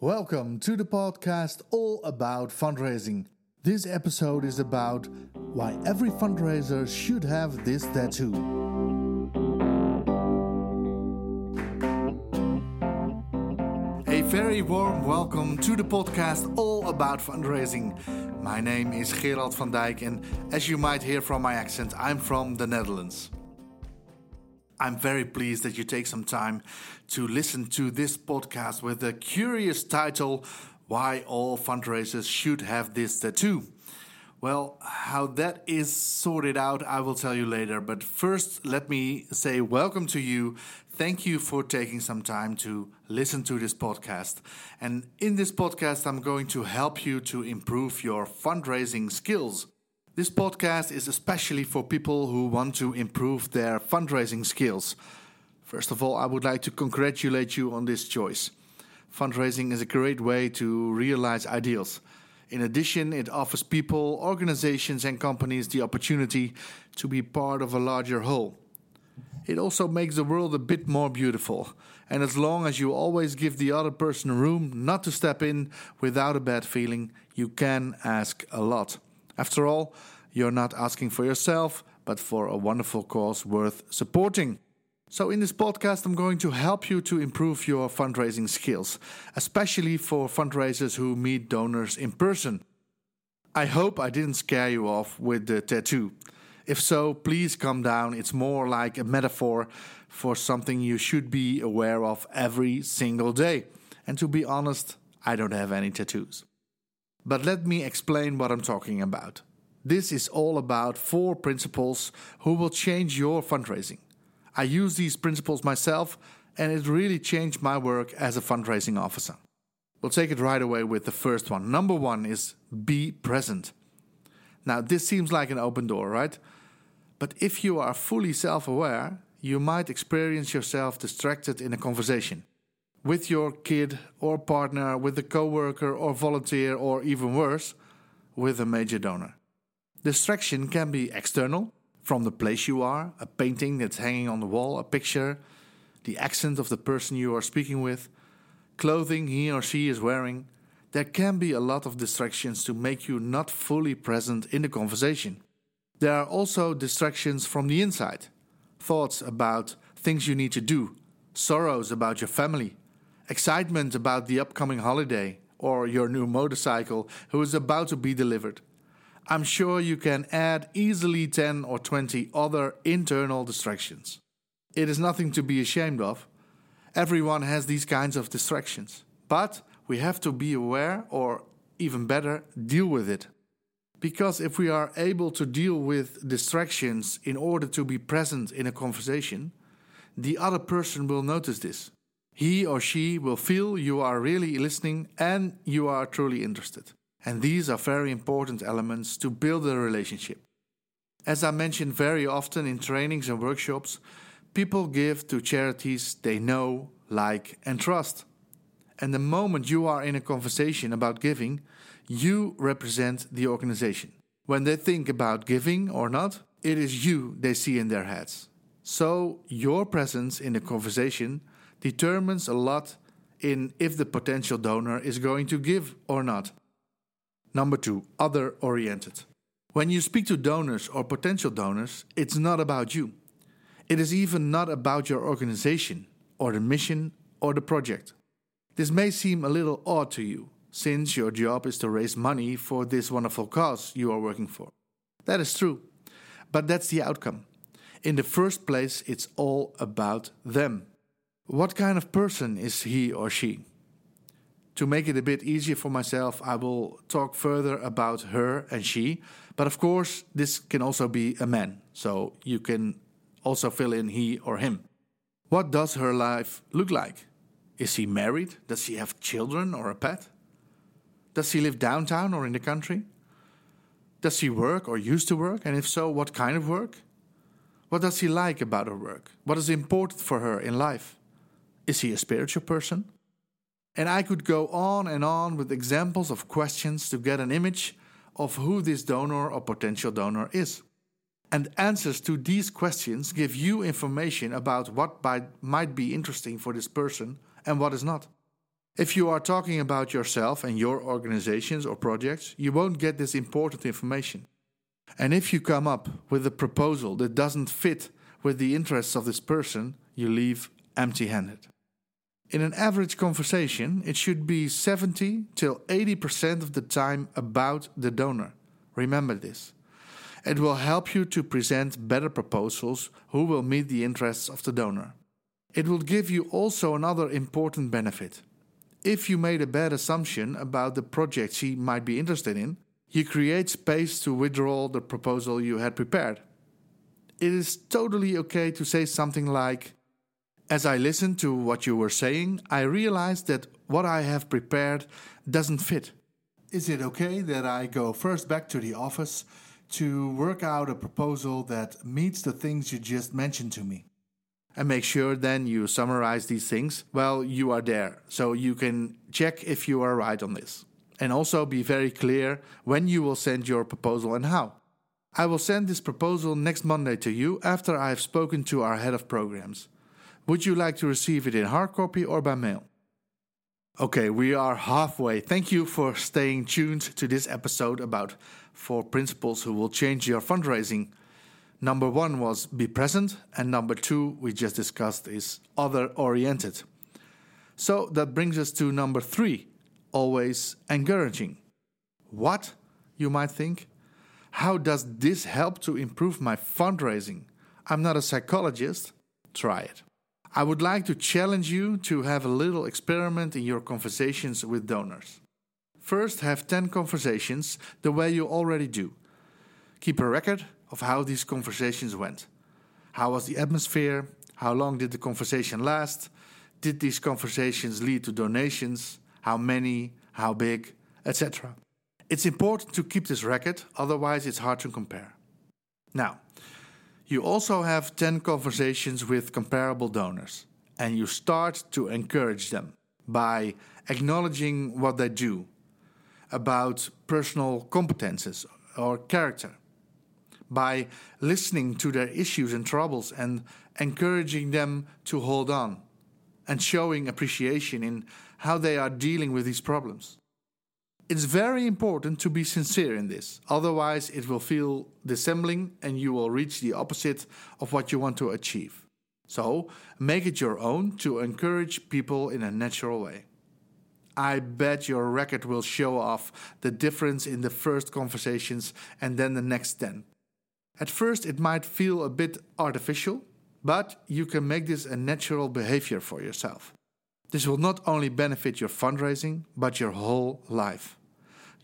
Welcome to the podcast all about fundraising. This episode is about why every fundraiser should have this tattoo. A very warm welcome to the podcast all about fundraising. My name is Gerald van Dijk, and as you might hear from my accent, I'm from the Netherlands. I'm very pleased that you take some time to listen to this podcast with the curious title Why All Fundraisers Should Have This Tattoo. Well, how that is sorted out, I will tell you later. But first, let me say welcome to you. Thank you for taking some time to listen to this podcast. And in this podcast, I'm going to help you to improve your fundraising skills. This podcast is especially for people who want to improve their fundraising skills. First of all, I would like to congratulate you on this choice. Fundraising is a great way to realize ideals. In addition, it offers people, organizations, and companies the opportunity to be part of a larger whole. It also makes the world a bit more beautiful. And as long as you always give the other person room not to step in without a bad feeling, you can ask a lot. After all, you're not asking for yourself, but for a wonderful cause worth supporting. So, in this podcast, I'm going to help you to improve your fundraising skills, especially for fundraisers who meet donors in person. I hope I didn't scare you off with the tattoo. If so, please calm down. It's more like a metaphor for something you should be aware of every single day. And to be honest, I don't have any tattoos. But let me explain what I'm talking about. This is all about four principles who will change your fundraising. I use these principles myself, and it really changed my work as a fundraising officer. We'll take it right away with the first one. Number one is be present. Now, this seems like an open door, right? But if you are fully self aware, you might experience yourself distracted in a conversation with your kid or partner, with a coworker or volunteer, or even worse, with a major donor. Distraction can be external, from the place you are, a painting that's hanging on the wall, a picture, the accent of the person you are speaking with, clothing he or she is wearing. There can be a lot of distractions to make you not fully present in the conversation. There are also distractions from the inside thoughts about things you need to do, sorrows about your family, excitement about the upcoming holiday or your new motorcycle who is about to be delivered. I'm sure you can add easily 10 or 20 other internal distractions. It is nothing to be ashamed of. Everyone has these kinds of distractions. But we have to be aware, or even better, deal with it. Because if we are able to deal with distractions in order to be present in a conversation, the other person will notice this. He or she will feel you are really listening and you are truly interested. And these are very important elements to build a relationship. As I mentioned very often in trainings and workshops, people give to charities they know, like, and trust. And the moment you are in a conversation about giving, you represent the organization. When they think about giving or not, it is you they see in their heads. So, your presence in the conversation determines a lot in if the potential donor is going to give or not. Number two, other oriented. When you speak to donors or potential donors, it's not about you. It is even not about your organization or the mission or the project. This may seem a little odd to you, since your job is to raise money for this wonderful cause you are working for. That is true, but that's the outcome. In the first place, it's all about them. What kind of person is he or she? To make it a bit easier for myself, I will talk further about her and she. But of course, this can also be a man, so you can also fill in he or him. What does her life look like? Is she married? Does she have children or a pet? Does she live downtown or in the country? Does she work or used to work? And if so, what kind of work? What does she like about her work? What is important for her in life? Is he a spiritual person? And I could go on and on with examples of questions to get an image of who this donor or potential donor is. And answers to these questions give you information about what might be interesting for this person and what is not. If you are talking about yourself and your organizations or projects, you won't get this important information. And if you come up with a proposal that doesn't fit with the interests of this person, you leave empty handed. In an average conversation, it should be 70 till 80% of the time about the donor. Remember this. It will help you to present better proposals who will meet the interests of the donor. It will give you also another important benefit. If you made a bad assumption about the project she might be interested in, you create space to withdraw the proposal you had prepared. It is totally okay to say something like, As I listened to what you were saying, I realized that what I have prepared doesn't fit. Is it okay that I go first back to the office to work out a proposal that meets the things you just mentioned to me. And make sure then you summarize these things while you are there so you can check if you are right on this. And also be very clear when you will send your proposal and how. I will send this proposal next Monday to you after I have spoken to our head of programs. Would you like to receive it in hard copy or by mail? Okay, we are halfway. Thank you for staying tuned to this episode about four principles who will change your fundraising. Number one was be present, and number two, we just discussed, is other oriented. So that brings us to number three always encouraging. What, you might think? How does this help to improve my fundraising? I'm not a psychologist. Try it. I would like to challenge you to have a little experiment in your conversations with donors. First, have 10 conversations the way you already do. Keep a record of how these conversations went. How was the atmosphere? How long did the conversation last? Did these conversations lead to donations? How many? How big? Etc. It's important to keep this record, otherwise, it's hard to compare. Now, you also have 10 conversations with comparable donors, and you start to encourage them by acknowledging what they do about personal competences or character, by listening to their issues and troubles and encouraging them to hold on, and showing appreciation in how they are dealing with these problems. It's very important to be sincere in this, otherwise, it will feel dissembling and you will reach the opposite of what you want to achieve. So, make it your own to encourage people in a natural way. I bet your record will show off the difference in the first conversations and then the next 10. At first, it might feel a bit artificial, but you can make this a natural behavior for yourself. This will not only benefit your fundraising, but your whole life.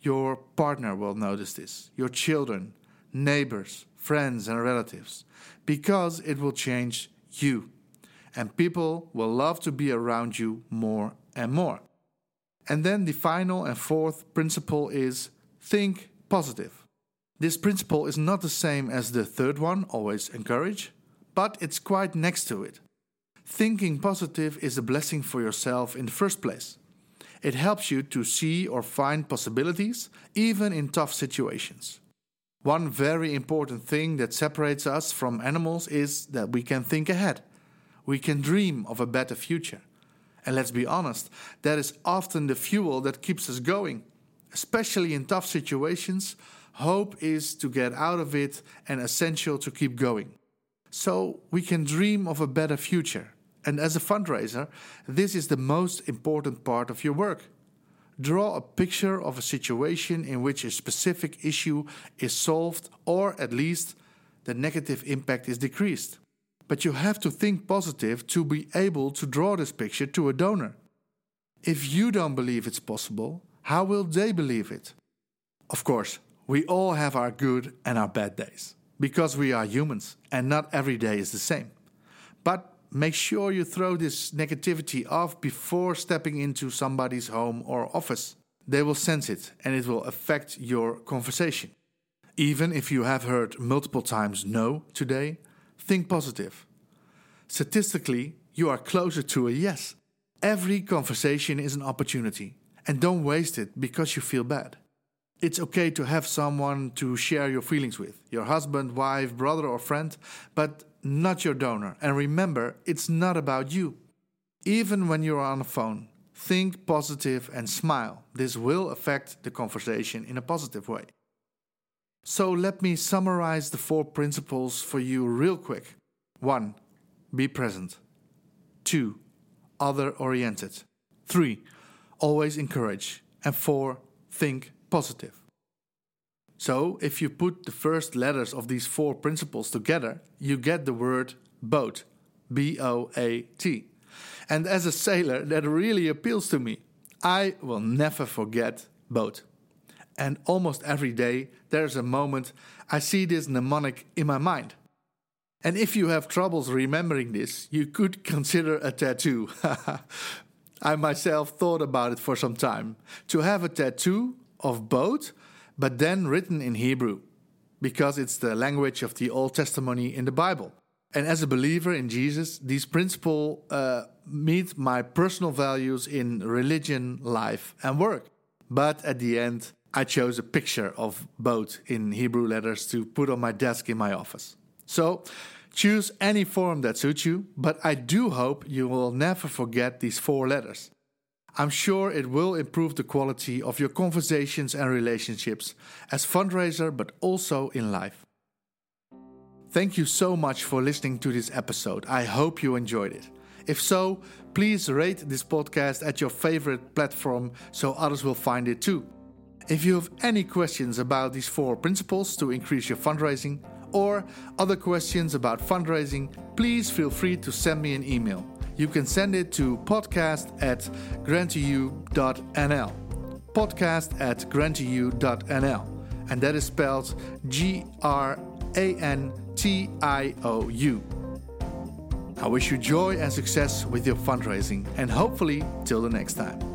Your partner will notice this, your children, neighbors, friends, and relatives, because it will change you. And people will love to be around you more and more. And then the final and fourth principle is think positive. This principle is not the same as the third one, always encourage, but it's quite next to it. Thinking positive is a blessing for yourself in the first place. It helps you to see or find possibilities, even in tough situations. One very important thing that separates us from animals is that we can think ahead. We can dream of a better future. And let's be honest, that is often the fuel that keeps us going. Especially in tough situations, hope is to get out of it and essential to keep going. So we can dream of a better future. And as a fundraiser, this is the most important part of your work. Draw a picture of a situation in which a specific issue is solved, or at least the negative impact is decreased. But you have to think positive to be able to draw this picture to a donor. If you don't believe it's possible, how will they believe it? Of course, we all have our good and our bad days, because we are humans and not every day is the same. But make sure you throw this negativity off before stepping into somebody's home or office. They will sense it and it will affect your conversation. Even if you have heard multiple times no today, think positive. Statistically, you are closer to a yes. Every conversation is an opportunity, and don't waste it because you feel bad. It's okay to have someone to share your feelings with your husband, wife, brother, or friend, but not your donor. And remember, it's not about you. Even when you're on a phone, think positive, and smile. This will affect the conversation in a positive way. So let me summarize the four principles for you real quick. 1. Be present. 2. Other oriented. 3. Always encourage. And 4. Think positive. So, if you put the first letters of these four principles together, you get the word boat. B O A T. And as a sailor, that really appeals to me. I will never forget boat. And almost every day, there's a moment I see this mnemonic in my mind. And if you have troubles remembering this, you could consider a tattoo. I myself thought about it for some time. To have a tattoo of boat, but then written in Hebrew, because it's the language of the Old Testament in the Bible. And as a believer in Jesus, these principles uh, meet my personal values in religion, life, and work. But at the end, I chose a picture of boat in Hebrew letters to put on my desk in my office. So choose any form that suits you, but I do hope you will never forget these four letters. I'm sure it will improve the quality of your conversations and relationships as fundraiser, but also in life. Thank you so much for listening to this episode. I hope you enjoyed it. If so, please rate this podcast at your favorite platform so others will find it too. If you have any questions about these four principles to increase your fundraising or other questions about fundraising, please feel free to send me an email. You can send it to podcast at grantiou.nl. Podcast at grantiou.nl. And that is spelled G R A N T I O U. I wish you joy and success with your fundraising, and hopefully, till the next time.